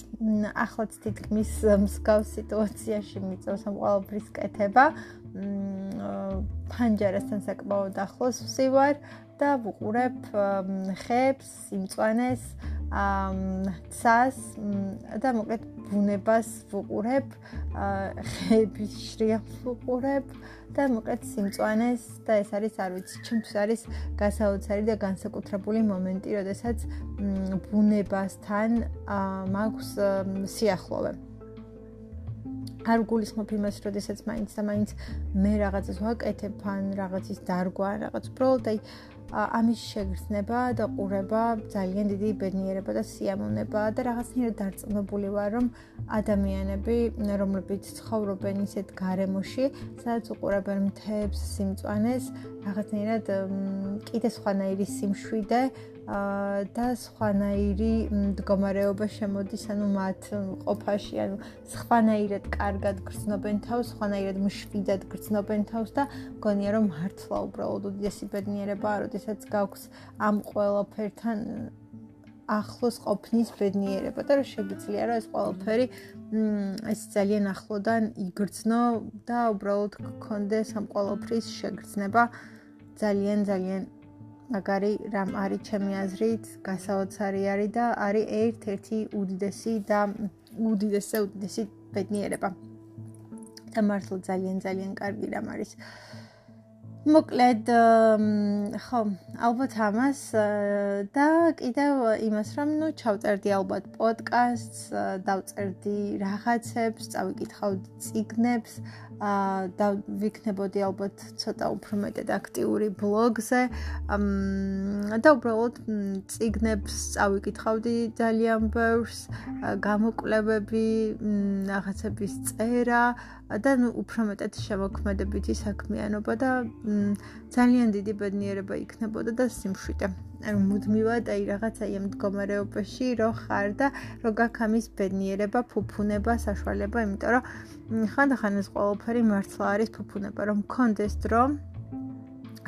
ახლაც თითქმის მსგავს სიტუაციაში მიწევს ამ ყველაფრის კეთება. მ ფანჯარასთან საკმაოდ ახლოს ვსივარ და ვუყურებ ხებს, სიმწვანეს, ცას და მოკლედ ბუნებას ვუყურებ, ხების შრიალს ვუყურებ და მოკლედ სიმწვანეს და ეს არის არ ვიცი, ჩემთვის არის გასაოცარი და განსაკუთრებული მომენტი, როდესაც ბუნებასთან მაქვს სიახლოვე. არ გულისხმობ იმას, როდესაც მაინც და მაინც მე რაღაცას ვაკეთებ, ან რაღაცის დარგვა, რაღაც უბრალოდ აი ამის შეგრძნება და ყურება ძალიან დიდი ბედნიერება და სიამოვნება და რაღაცნაირად დარწმუნებული ვარ რომ ადამიანები რომლებიც ცხოვრობენ ისეთ გარემოში სადაც უყურებენ მთებს, სიმწვანეს, რაღაცნაირად კიდე სხვანაირი სიმშვიდე და სხვანაირი მდგომარეობა შემოდის ანუ მათ ყოფაში ანუ სხვანაირად კარგად გრძნობენ თავს, სხვანაირად მშვიდად გრძნობენ თავს და მგონია რომ მართლა უბრალოდ უდიდესი ბედნიერებაა, როდესაც გაქვს ამ ყველაფერთან ახლოს ყოფნის ბედნიერება და რომ შეგიძლია რომ ეს ყველაფერი ეს ძალიან ახლოდან იგრძნო და უბრალოდ გქონდეს ამ ყველაფრის შეგრძნება. ძალიან ძალიან მაგარი რამ არის ჩემი აზრით, გასაოცარი არის და არის ერთ-ერთი უდიდესი და უდიდესი უდიდესი ბედნიერება. და მართლა ძალიან ძალიან კარგი რამ არის. მოკლედ ხო, ალბათ ამას და კიდევ იმას რომ ნუ ჩავწერდი ალბათ პოდკასტს, დავწერდი რაღაცებს, წავიკითხავდი ციგნებს, აა და ვიქნებოდი ალბათ ცოტა უფრო მეტად აქტიური ბლოგზე. და უბრალოდ ციგნებს წავიკითხავდი ძალიან ბევრს, გამოკვლევები, რაღაცების წერა და ნუ უფრო მეტად შემოქმედებითი საქმიანობა და ძალიან დიდი ბედნიერება იქნებოდა და სიმშვიდე. ანუ მუდმივად აი რაღაცა იმ მდგომარეობაში რო ხარ და რო გაქვს ამის ბედნიერება, ფუფუნება, საშუალება, იმიტომ რომ ხანდახან ეს ყველაფერი მართლა არის ფუფუნება, რომ კონდეს დრო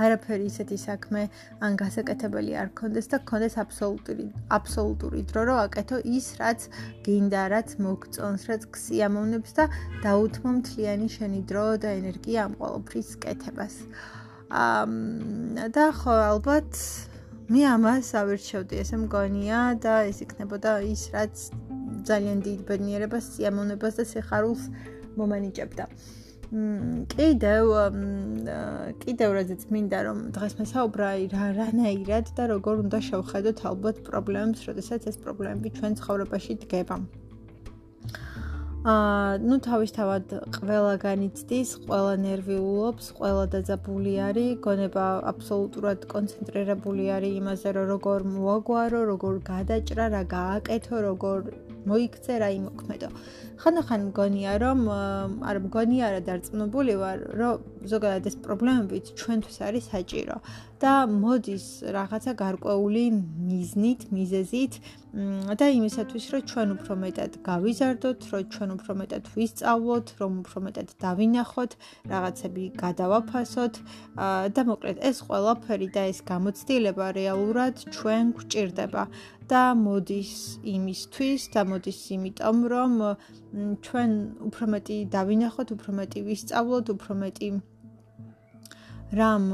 არაფერი ისეთი საქმე ან გასაკეთებელი არ კონდეს და კონდეს აბსოლუტური აბსოლუტური დრო რო აკეთო ის რაც გინდა რაც მოგწონს რაც ქსიამოვნებს და დაუთმო მთლიანი შენი დრო და ენერგია ამ ყოველფრის კეთებას. აა და ხო ალბათ მე ამას ავირჩევდი, ესე მგონია და ეს იქნებოდა ის, რაც ძალიან დიდ ბედნიერებას, სიამოვნებას და სიხარულს მომანიჭებდა. კიდევ კიდევ რაზეც მინდა რომ დღეს მესაუბრა რა რანაირად და როგორ უნდა შევხედოთ ალბათ პრობლემებს, როდესაც ეს პრობლემები ჩვენ ცხოვრებაში დგება. აა ნუ თავისთავად ყველა განიცდის, ყველა ნერვიულობს, ყველა დაძაბული არის, გონება აბსოლუტურად კონცენტრირებული არის იმაზე, რომ როგორ მოაგვარო, როგორ გადაჭრა, რა გააკეთო, როგორ მოიქცე რა იმოქმედო. ხანდახან მგონია რომ არ მგონია რა დარწმუნებული ვარ რომ ზოგადად ეს პრობლემები ჩვენთვის არის საჭირო და მოდის რაღაცა გარკვეული მიზნით, მიზეზით და იმისათვის რომ ჩვენ უფრო მეტად გავიზარდოთ, რომ ჩვენ უფრო მეტად ვისწავლოთ, რომ უფრო მეტად დავინახოთ, რაღაცები გადავაფასოთ და მოკლედ ეს ყველაფერი და ეს გამოცდილება რეალურად ჩვენ გვჭირდება. და მოდის იმისთვის და მოდის იმიტომ რომ ჩვენ უფრო მეტი დავინახოთ, უფრო მეტი ვისწავლოთ, უფრო მეტი რამ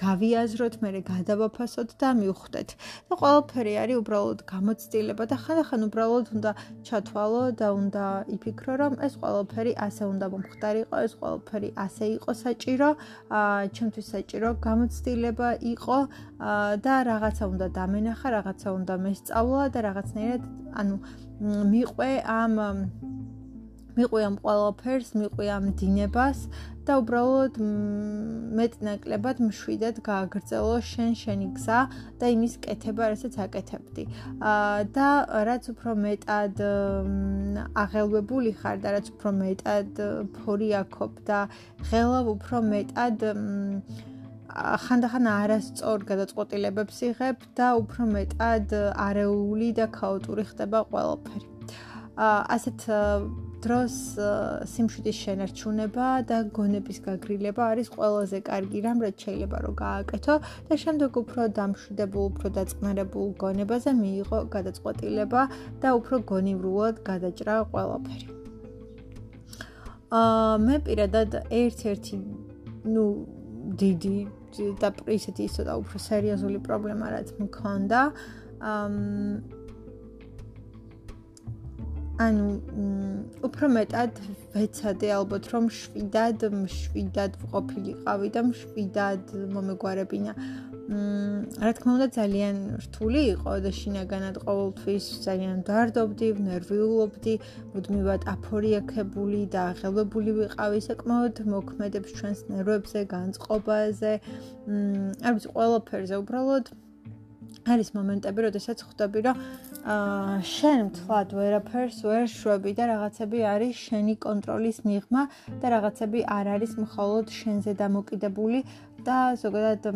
გავიაზროთ, მე გადავაფასოთ და მივხვდეთ. და ყველაფერი არის უბრალოდ გამოცდილება და ხანდახან უბრალოდ უნდა ჩათვალო და უნდა იფიქრო, რომ ეს ყველაფერი ასე უნდა მომხდარიყო, ეს ყველაფერი ასე იყო საჭირო, აა ჩემთვის საჭირო გამოცდილება იყო და რაღაცა უნდა დამენახა, რაღაცა უნდა მესწავლა და რაღაცნაირად ანუ მიყვე ამ მიყვე ამ ყველაფერს, მიყვე ამ დინებას და უბრალოდ მეტნაკლებად მშვიდად გააგრძელო შენ შენი გზა და იმის კეთება, რასაც აკეთებდი. აა და რაც უფრო მეტად აღელვებული ხარ და რაც უფრო მეტად ფორი აქობ და ღელავ უფრო მეტად ხანდახან არასწორ გადაწყვეტილებებს იღებ და უფრო მეტად არეული და ქაოტური ხდება ყველაფერი. აა ასეთ დროს სიმშვიდის შენარჩუნება და გონების გაგრილება არის ყველაზე კარგი რამ, რაც შეიძლება რომ გააკეთო და შემდეგ უფრო დამშვიდებულ, უფრო დაწყნარებულ გონებაზე მიიღო გადაწყვეტილება და უფრო გონივრულად გადაჭრა ყველაფერი. აა მე პირადად ერთ-ერთი ნუ დიდი და ისეთი ცოტა უფრო სერიოზული პრობლემა რაც მქონდა აა ანუ უფრო მეტად ვეცადე ალბათ რომ შვიდად შვიდად ვყოფილიყავი და შვიდად მომეგვარებინა. მ რა თქმა უნდა ძალიან რთული იყო და შინაგანად ყოველთვის ძალიან დარდობდი, ნერვიულობდი, მუდმივად აფორიაქებული და აღელვებული ვიყავი საკმაოდ მოქმედებს ჩვენს ნერვებზე, განწყობაზე. მ არ ვიცი ყველაფერზე უბრალოდ არის მომენტები, როდესაც ხვდები, რომ აა შენ მთლად ვერაფერს ვერ შვები და რაღაცები არის შენი კონტროლის მიღმა და რაღაცები არ არის მხოლოდ შენზე დამოკიდებული და ზოგადად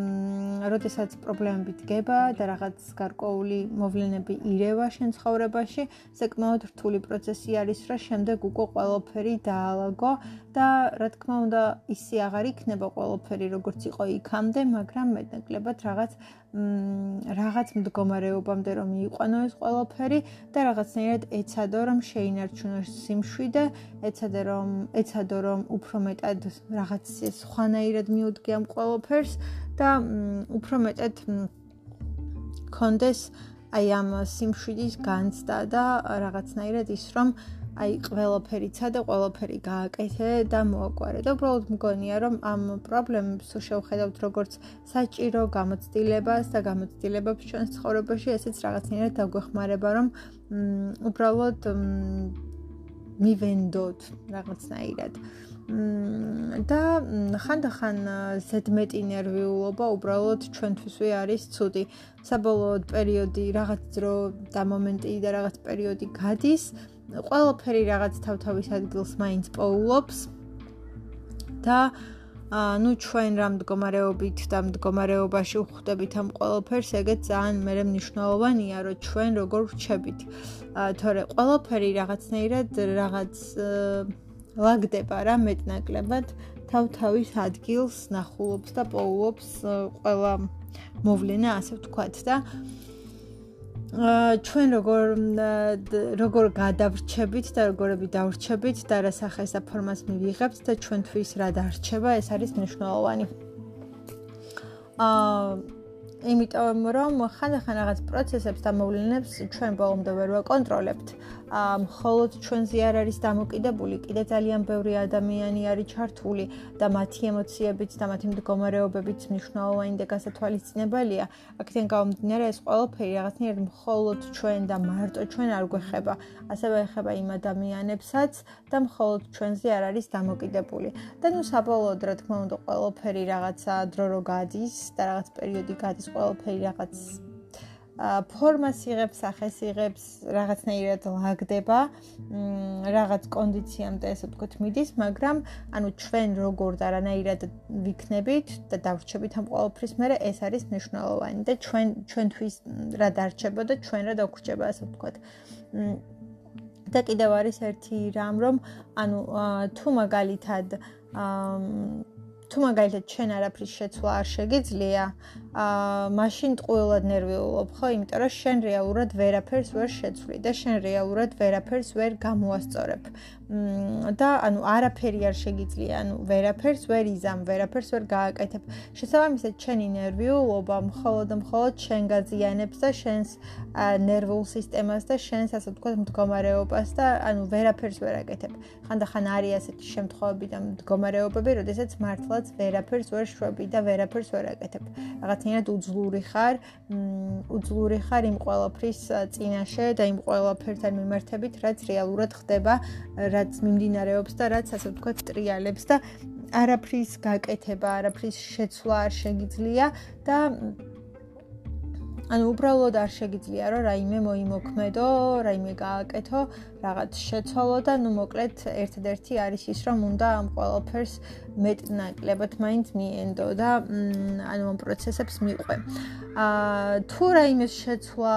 როდესაც პრობლემები დგება და რაღაც გარკვეული მოვლენები ირევა შენ ცხოვრებაში, საკმაოდ რთული პროცესი არის, რა შემდეგ უკვე ყველაფერი დაალაგო და რა თქმა უნდა, ისე აღარ იქნება ყველაფერი როგორც იყო იქამდე, მაგრამ მეტნაკლებად რაღაც რაღაც მდგომარეობამდე რომ მიიყვანო ეს ყველაფერი და რაღაცნაირად ეცადო რომ შეინარჩუნო სიმშვიდე, ეცადე რომ ეცადო რომ უფრო მეტად რაღაც სხვანაირად მიუდგე ამ ყველაფერს და უფრო მეტად კონდეს აი ამ სიმშვიდის განცდა და რაღაცნაირად ის რომ აი ყველაფერიცა და ყველაფერი გააკეთე და მოაკვარე და უბრალოდ მგონია რომ ამ პრობლემებს შევხედავთ როგორც საჭირო გამოცდილებას და გამოცდილებებს ჩვენს ცხოვრებაში ესეც რაღაცნაირად დაგვეხმარება რომ უბრალოდ მივენდოთ რაღაცნაირად და ხანდახან ზედმეტი ნერვიულობა უბრალოდ ჩვენთვისვე არის ცუდი. საბოლოოდ პერიოდი რაღაც დრო და მომენტი და რაღაც პერიოდი გადის, ყველაფერი რაღაც თავთავის ადგილს მაინც პოულობს. და ანუ ჩვენ რა მდგომარეობით და მდგომარეობაში ვხვდებით ამ ყველაფერს, ეგეც ძალიან მე მნიშვნელოვანია, რომ ჩვენ როგორ ვრჩებით. თორე ყველაფერი რაღაცნაირად რაღაც ლაგდება რა მეტნაკლებად თავთავის ადგილს ნახულობს და პოულობს ყველა მოვლენა ასე ვთქვათ და ჩვენ როგორ როგორ გადავრჩებით და როგორები დავრჩებით და რა სახეს და ფორმას მივიღებთ და ჩვენთვის რა დარჩება ეს არის მნიშვნელოვანი აა იმიტომ რომ ხანდახან რაღაც პროცესებს და მოვლენებს ჩვენ ბოლომდე ვერ ვაკონტროლებთ. მხოლოდ ჩვენზე არ არის დამოკიდებული, კიდე ძალიან ბევრი ადამიანი არის ჩართული და მათი ემოციებით და მათი მდგომარეობებით მნიშვნელოვანი და გასათვალისწინებელია. აქედან გამომდინარე ეს ყველაფერი რაღაცნაირად მხოლოდ ჩვენ და მარტო ჩვენ არ გვეხება, ასევე ეხება იმ ადამიანებსაც და მხოლოდ ჩვენზე არ არის დამოკიდებული. და ნუ საბოლოოდ რა თქმა უნდა ყველაფერი რაღაცა დრო რო გადის და რაღაც პერიოდი გადის ყველაფერი რაღაც ფორმას იღებს, სახეს იღებს, რაღაცნაირად ლაგდება, რაღაც კონდიციამდე ესე ვთქვით მიდის, მაგრამ ანუ ჩვენ როგორ და რანაირად ვიქნებით და დავრჩებით ამ ყოველფრის მერე ეს არის მნიშვნელოვანი და ჩვენ ჩვენთვის რა დარჩება და ჩვენ რა დაგვრჩება ასე ვთქვით. და კიდევ არის ერთი რამ რომ ანუ თუ მაგალითად აა თუ მაგალითად ჩვენ არაფრის შეცვლა არ შეგიძლია, აა მაშინ ტყუილად ნერვიულობ, ხო? იმიტომ რომ შენ რეალურად ვერაფერს ვერ შეცვლი და შენ რეალურად ვერაფერს ვერ გამოასწორებ. და ანუ არაფერი არ შეგიძლია, ანუ ვერაფერს ვერ იზამ, ვერაფერს ვერ გააკეთებ. შესაბამისად, შენი ნერვიულობა მხოლოდ მხოლოდ შენ გაზიანებს და შენს ნერვულ სისტემას და შენს ასე ვთქვათ მდგომარეობას და ანუ ვერაფერს ვერ აკეთებ. ხანდახან არის ასეთი შემთხვევები და მდგომარეობები, როდესაც მართლაც ვერაფერს ვერ შვები და ვერაფერს ვერ აკეთებ. რაღაცნაირად უძლური ხარ, უძლური ხარ იმ ყველაფრის წინაშე და იმ ყველაფერთან მიმართებით, რაც რეალურად ხდება რაც მიმდინარეობს და რაც ასე ვთქვათ ტრიალებს და არაფრის გაკეთება, არაფრის შეცვლა არ შეგიძლია და ანუ უბრალოდ არ შეგიძლია რომ რაიმე მოიმოქმედო, რაიმე გააკეთო, რაღაც შეცვალო და ნუ მოკლედ ერთადერთი არის ის რომ უნდა ამ ყველაფერს მეტნაკლებად მაინც მიენდო და ანუ ამ პროცესებს მიყვე. აა თუ რაიმე შეცვლა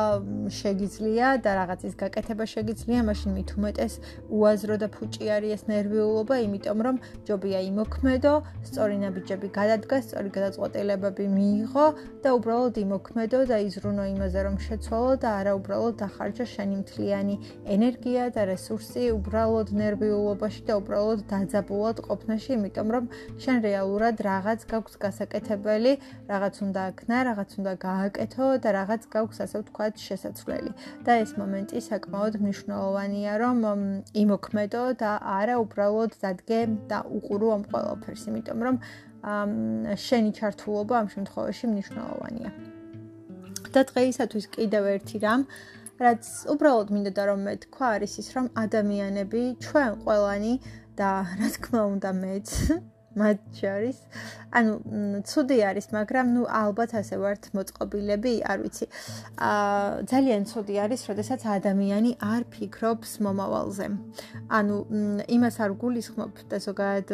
შეგიძლია და რაღაცის გაკეთება შეგიძლია, მაშინ მით უმეტეს უაზრო და ფუჭი არის ეს ნერვიულობა, იმიტომ რომ ჯობია იმოქმედო, სწორი ნაბიჯები გადადგა, სწორი გადაწყვეტილებები მიიღო და უბრალოდ იმოქმედო და იზრუნო იმაზე რომ შეცვალო და არა უბრალოდ დახარჯა შენი მთლიანი ენერგია და რესურსი უბრალოდ ნერვიულობაში და უბრალოდ დაძაბულად ყოფნაში, იმიტომ რომ შენ რეალურად რაღაც გაქვს გასაკეთებელი, რაღაც უნდა აქნა, რაღაც უნდა გააკეთო და რაღაც გაქვს ასე ვთქვათ შესაძლებელი. და ეს მომენტი საკმაოდ მნიშვნელოვანია, რომ იმოქმედო და არა უბრალოდ დადგე და უყურო ამ ყველაფერს, იმიტომ რომ შენი ჩართულობა ამ შემთხვევაში მნიშვნელოვანია. და დღეისათვის კიდევ ერთი რამ რაც უბრალოდ მინდოდა რომ მე თქვა არის ის რომ ადამიანები ჩვენ ყველანი და რა თქმა უნდა მეც მათ შორის ანუ ცუდი არის მაგრამ ნუ ალბათ ასე ვართ მოწყობილები არ ვიცი. აა ძალიან ცუდი არის როდესაც ადამიანი არ ფიქრობს მომავალზე. ანუ იმას არ გულისხმობ და ზოგადად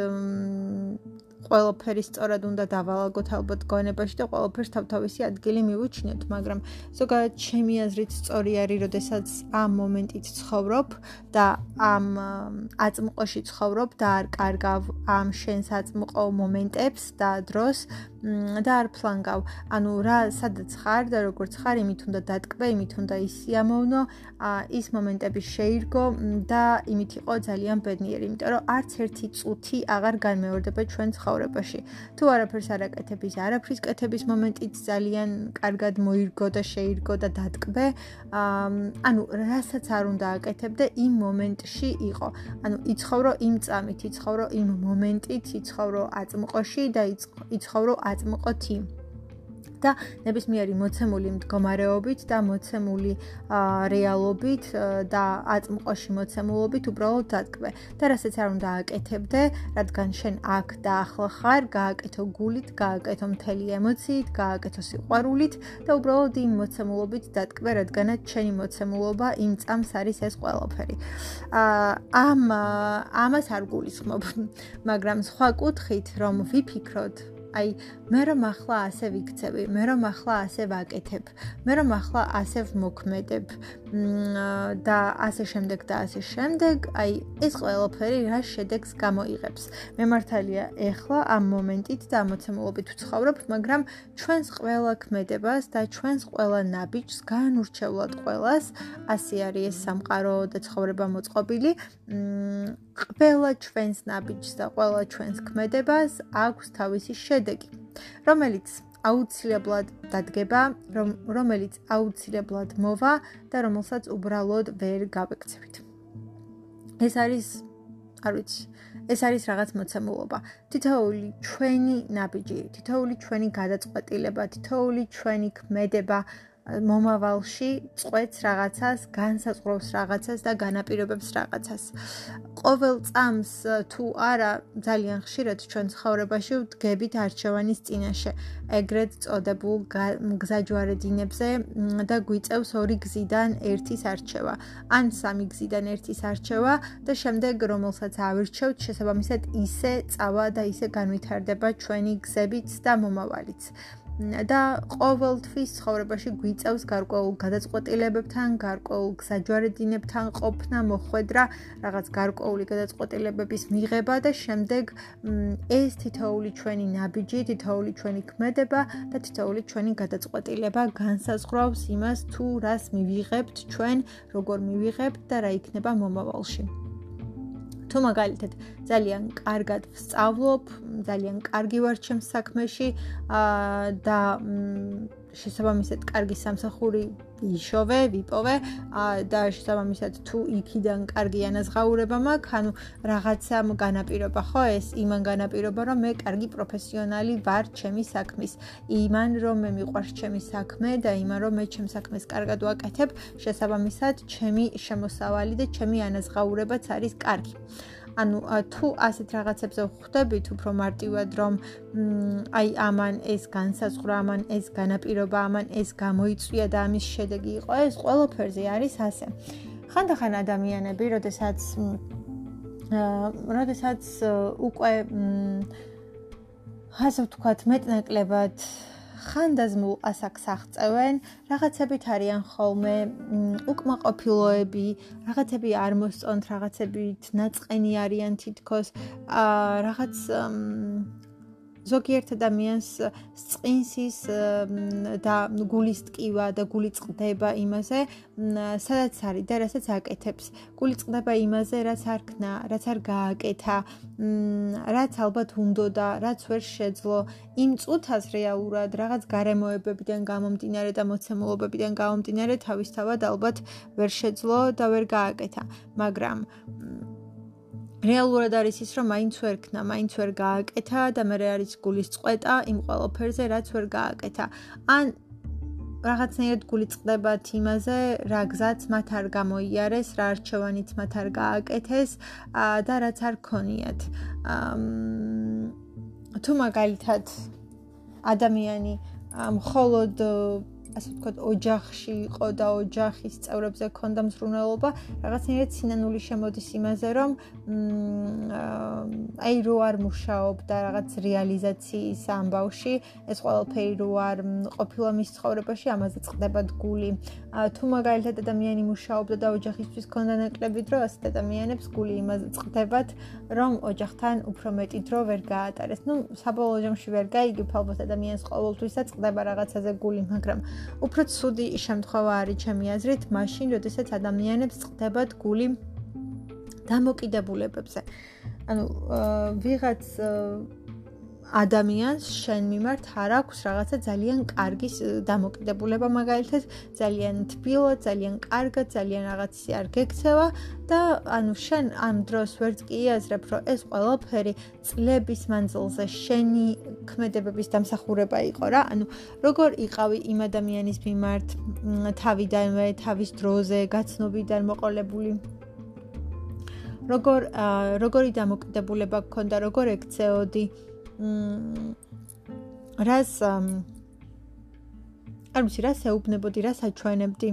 ყველაფერი სწორად უნდა დავალაგოთ ალბათ გონებაში და ყველაფერს თავთავისი ადგილი მივუჩნიოთ, მაგრამ ზოგადად ჩემი აზრით სწორი არის, როდესაც ამ მომენტით ცხოვრობ და ამ აწმყოში ცხოვრობ და არ კარგავ ამ შენს აწმყო მომენტებს და დროს და არ ფლანგავ. ანუ რა სადაც ხარ და როგორც ხარ, იმით უნდა დატკბე, იმით უნდა ისიამოვნო, ის მომენტები შეირგო და იმით იყო ძალიან ბედნიერი, იმიტომ რომ არც ერთი წუთი აღარ განმეორდება ჩვენ ცხოვრებაში. თუ არაფერს არ აკეთებ, ის არაფრის კეთების მომენტიც ძალიან კარგად მოირგო და შეირგო და დატკბე. ანუ რასაც არ უნდა აკეთებდე, იმ მომენტში იყო. ანუ იცხოვრო იმ წამით, იცხოვრო იმ მომენტით, იცხოვრო აწმყოში და იცხოვრო აწმყოთი. და ნებისმიერი მოცემული მდგომარეობით და მოცემული რეალობით და აწმყოში მოცემულობით უბრალოდ დატკბე და რასაც არ უნდა აკეთებდე, რადგან შენ აქ და ახლა ხარ, გააკეთო გულით, გააკეთო მთელი ემოციით, გააკეთო სიყვარულით და უბრალოდ იმ მოცემულობით დატკბე, რადგანაც შენი მოცემულობა იმ წამს არის ეს ყველაფერი. ამ ამას არ გულისხმობ, მაგრამ სხვა კუთხით რომ ვიფიქროთ აი მე რომ ახლა ასე ვიქცევი, მე რომ ახლა ასე ვაკეთებ, მე რომ ახლა ასე ვმოქმედებ და ასე შემდეგ და ასე შემდეგ, აი ეს ყველაფერი რა შედეგს გამოიღებს. მე მართალია ეხლა ამ მომენტით და ამოცემულობით ვცხოვრობ, მაგრამ ჩვენს ყველა ქმედებას და ჩვენს ყველა ნაბიჯს განურჩევლად ყველას ასე არის ეს სამყარო და ცხოვრება მოწყობილი. ყველა ჩვენს ნაბიჯს და ყველა ჩვენს ქმედებას აქვს თავისი შედეგი, რომელიც აუცილებლად დადგება, რომ რომელიც აუცილებლად მოვა და რომელსაც უბრალოდ ვერ გავეკცევით. ეს არის არ ვიცი ეს არის რაღაც მოცემულობა. თითოეული ჩვენი ნაბიჯი, თითოეული ჩვენი გადაწყვეტილება, თითოეული ჩვენი ქმედება მომავალში წყვეტს რაღაცას, განსაზღვრავს რაღაცას და განაპირობებს რაღაცას. ყოველ წამს თუ არა ძალიან ხშირად ჩვენ ცხოვრებაში ვდგებით არჩევანის წინაშე, ეგრეთ წოდებულ გზაჯვარედინებზე და გვიწევს ორი გზიდან ერთის არჩევა, ან სამი გზიდან ერთის არჩევა და შემდეგ რომელსაც ავირჩევთ, შესაბამისად ისე წავა და ისე განვითარდება ჩვენი გზებიც და მომავალიც. და ყოველთვის ცხოვრებაში გვიწევს გარკვეულ გადაწყვეტილებებთან, გარკვეულ გზაჯვარედინებთან ყოფნა, მოხვედრა, რაღაც გარკვეული გადაწყვეტილებების მიღება და შემდეგ ეს თითოეული ჩვენი ნაბიჯი, თითოეული ჩვენი ქმედება და თითოეული ჩვენი გადაწყვეტილება განსაზღვრავს იმას, თუ რას მივიღებთ ჩვენ, როგორ მივიღებთ და რა იქნება მომავალში. თუ მაგალითად ძალიან კარგად ვსწავლობ, ძალიან კარგი ვარ ჩემს საქმეში და შესაბამისად კარგი სამსახური იშოვე, ვიპოვე და შესაბამისად თუ იქიდან კარგი ანაზღაურება მაქვს, ანუ რაღაცა განაპირობა ხო ეს იმან განაპირობა რომ მე კარგი პროფესიონალი ვარ ჩემი საქმის. იმან რომ მე მიყვარს ჩემი საქმე და იმან რომ მე ჩემს საქმეს კარგად ვაკეთებ, შესაბამისად ჩემი შემოსავალი და ჩემი ანაზღაურებაც არის კარგი. ანუ თუ ასეთ რაღაცებზე ხვდებით უფრო მარტივად რომ აი ამან ეს განსაზღვრა ამან ეს განაპირობა ამან ეს გამოიწვია და ამის შედეგი იყო ეს ყველაფერზე არის ასე. ხანდახან ადამიანები როდესაც როდესაც უკვე ასე ვთქვათ მეტნაკლებად ხანდაზმულ ასაკს აღწევენ, რაღაცებით არიან ხოლმე უკმაყოფილოები, რაღაცები არ მოსწონთ, რაღაცებით ნაწყენი არიან თითქოს, აა რაღაც ზოგიერთ ადამიანს წყინსის და გულის ტკივა და გული წყდება იმაზე, სადაც არის და რასაც აკეთებს. გული წყდება იმაზე, რაც არ ქნა, რაც არ გააკეთა, რაც ალბათ უნდა და რაც ვერ შეძლო. იმ წუთას რეალურად რაღაც გარემოებებიდან გამომდინარე და მოცემულობებიდან გამომდინარე თავისთავად ალბათ ვერ შეძლო და ვერ გააკეთა. მაგრამ რეალურად არის ის, რომ მაინც ვერ ქნა, მაინც ვერ გააკეთა და მე არის გულის წყვეტა იმ ყველაფერზე, რაც ვერ გააკეთა. ან რაღაცნაირად გული წდებათ იმაზე, რა გზაც მათ არ გამოიარეს, რა არჩევანიც მათ არ გააკეთეს და რაც არ ქონიათ. თუ მაგალითად ადამიანი მხოლოდ ასე ვთქვათ, ოჯახში იყო და ოჯახის წევრებზე ქონდა მსრუნველობა, რაღაცნაირად სინანული შემოდის იმაზე, რომ აი რო არ მუშაობ და რაღაც რეალიზაციის ამბავში, ეს ყველაფერი რო არ ყოფილა მის ცხოვრებაში, ამაზე წყდება გული. თუ მაგალითად ადამიანი მუშაობდა და ოჯახისთვის ქონდა ნაკლები დრო, ასეთ ადამიანებს გული იმაზე წყდებათ, რომ ოჯახთან უფრო მეტი დრო ვერ გაატარეს. ну, საბოლოო ჯამში ვერ გაიგებ ალბათ ადამიანს ყოველთვისაც წყდება რაღაცაზე გული, მაგრამ უფრო ცუდი შემთხვევა არის ჩემი აზრით, მაშინ, როდესაც ადამიანებს წდებათ გული დამოკიდებულებებზე. ანუ ვიღაც ადამიანს შენ მიმართ არ აქვს რაღაცა ძალიან კარგი დამოკიდებულება მაგალითად ძალიან თბილო, ძალიან კარგად, ძალიან რაღაცი არ გექცევა და ანუ შენ ამ დროს ვერც კი აზრებ, რომ ეს ყველაფერი წლების მანძილზე შენი ქმედებების დამსახურება იყო რა. ანუ როგორ იყავი იმ ადამიანის მიმართ თავიდანვე, თავის დროზე, გაცნობიდან მოყოლებული როგორ როგორი დამოკიდებულება გქონდა, როგორ ექცეოდი? მ რას არ ვიცი რა საუბნებოდი რა საჩვენებდი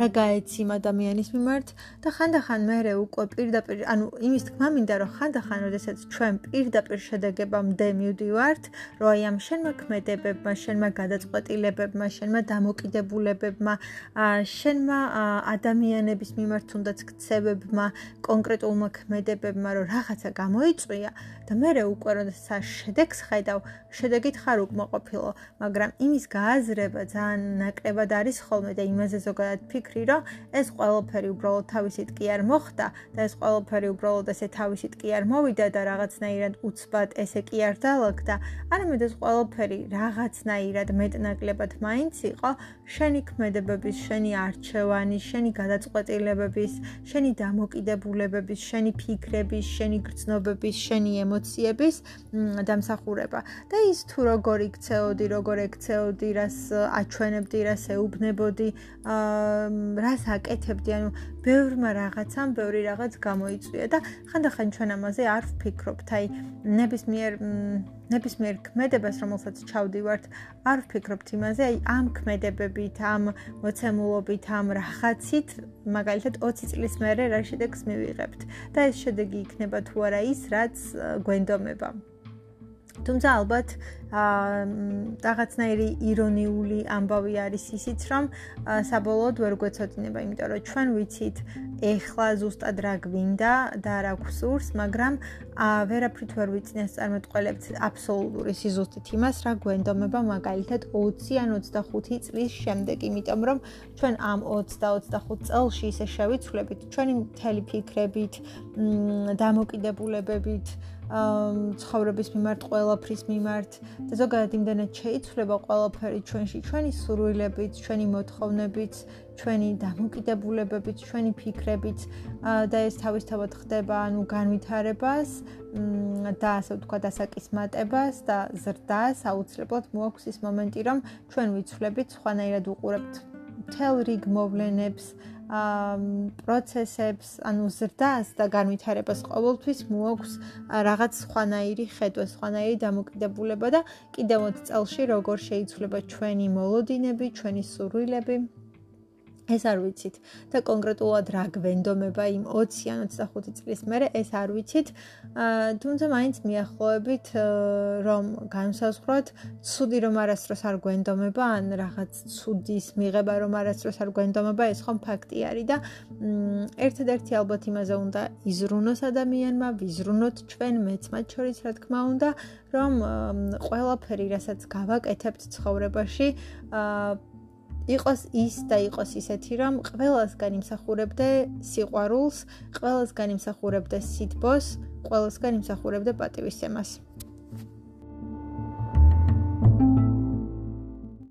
რა გაეცი ადამიანის მიმართ და ხანდახან მე უკვე პირდაპირ ანუ იმის თქმა მინდა რომ ხანდახან როდესაც ჩვენ პირდაპირ შედეგებამდე მივდივართ რომ აი ამ შენმა ქმედებებმა შენმა გადაწყვეტილებებმა შენმა დამოკიდებულებებმა შენმა ადამიანების მიმართ თუნდაც ქცევებმა კონკრეტულმა ქმედებებმა რომ რაღაცა გამოიწვია და მე უკვე როდესაც შედეგს ხედავ შედეგით ხარ უკმაყოფილო მაგრამ იმის გააზრება ძალიან ნაკლებად არის ხოლმე და იმაზე ზოგადად ფიქრ ვფიქრი, რომ ეს ყველაფერი უბრალოდ თავისით კი არ მოხდა და ეს ყველაფერი უბრალოდ ესე თავისით კი არ მოვიდა და რაღაცნაირად უცბად ესე კი არ დაალაგდა, არამედ ეს ყველაფერი რაღაცნაირად მეტნაკლებად მაინც იყო შენი ქმედებების, შენი არჩევანის, შენი გადაწყვეტილებების, შენი დამოკიდებულებების, შენი ფიქრების, შენი გრძნობების, შენი ემოციების დამსახურება. და ის თუ როგორ იქცეოდი, როგორ ექცეოდი, რას აჩვენებდი, რას ეუბნებოდი, რას აკეთებდი, ანუ ბევრმა რაღაცამ ბევრი რაღაც გამოიწვია და ხანდახან ჩვენ ამაზე არ ვფიქრობთ. აი, ნებისმიერ ნებისმიერ ქმედებას, რომელსაც ჩავდივართ, არ ვფიქრობთ იმაზე, აი, ამ ქმედებებით, ამ მოცემულობით, ამ რაღაცით, მაგალითად 20 წლის მერე რა შედეგს მივიღებთ და ეს შედეგი იქნება თუ არა ის, რაც გვენდომება. თუმცა ალბათ აა რაღაცნაირი ირონიული ამბავი არის ისიც, რომ საბოლოოდ ვერ გვეცოდინება, იმიტომ რომ ჩვენ ვიცით ეხლა ზუსტად რა გვინდა და რა გვსურს, მაგრამ აა ვერაფრით ვერ ვიცნეს წარმოტყოლებთ აბსოლუტური სიზუსტით იმას, რა გვენდომება მაგალითად 20 ან 25 წლის შემდეგ, იმიტომ რომ ჩვენ ამ 20 და 25 წელში ისე შევიცვლებით ჩვენი მთელი ფიქრებით, დამოკიდებულებებით ცხოვრების მიმართ, ყველაფრის მიმართ და ზოგადად იმდენად შეიცვლება ყველაფერი ჩვენში, ჩვენი სურვილებით, ჩვენი მოთხოვნებით, ჩვენი დამოკიდებულებებით, ჩვენი ფიქრებით და ეს თავისთავად ხდება, ანუ განვითარებას და ასე ვთქვა, დასაკისმატებას და ზრდას აუცილებლად მოაქვს ის მომენტი, რომ ჩვენ ვიცვლებით, სხვანაირად უყურებთ თელ რიგ მოვლენებს, პროცესებს, ანუ ზრდას და განვითარებას ყოველთვის მოაქვს რაღაც სხვანაირი ხედვა, სხვანაირი დამოკიდებულება და კიდევ 20 წელში როგორ შეიცვლება ჩვენი მოლოდინები, ჩვენი სურვილები. ეს არ ვიცით და კონკრეტულად რა გვენდომება იმ 20 ან 25 წლის მერე ეს არ ვიცით. აა თუმცა მაინც მიახლოებით რომ განსაზღვროთ, ცუდი რომ არასდროს არ გვენდომება ან რაღაც ცუდის მიღება რომ არასდროს არ გვენდომება, ეს ხომ ფაქტი არის და ერთადერთი ალბათ იმაზე უნდა იზრუნოს ადამიანმა, ვიზრუნოთ ჩვენ მეც მათ შორის რა თქმა უნდა, რომ ყველაფერი, რასაც გავაკეთებთ ცხოვრებაში, აა იყოს ის და იყოს ისეთი, რომ ყველას განიმსახურებდე სიყვარულს, ყველას განიმსახურებდე სითბოს, ყველას განიმსახურებდე პატივისცემას.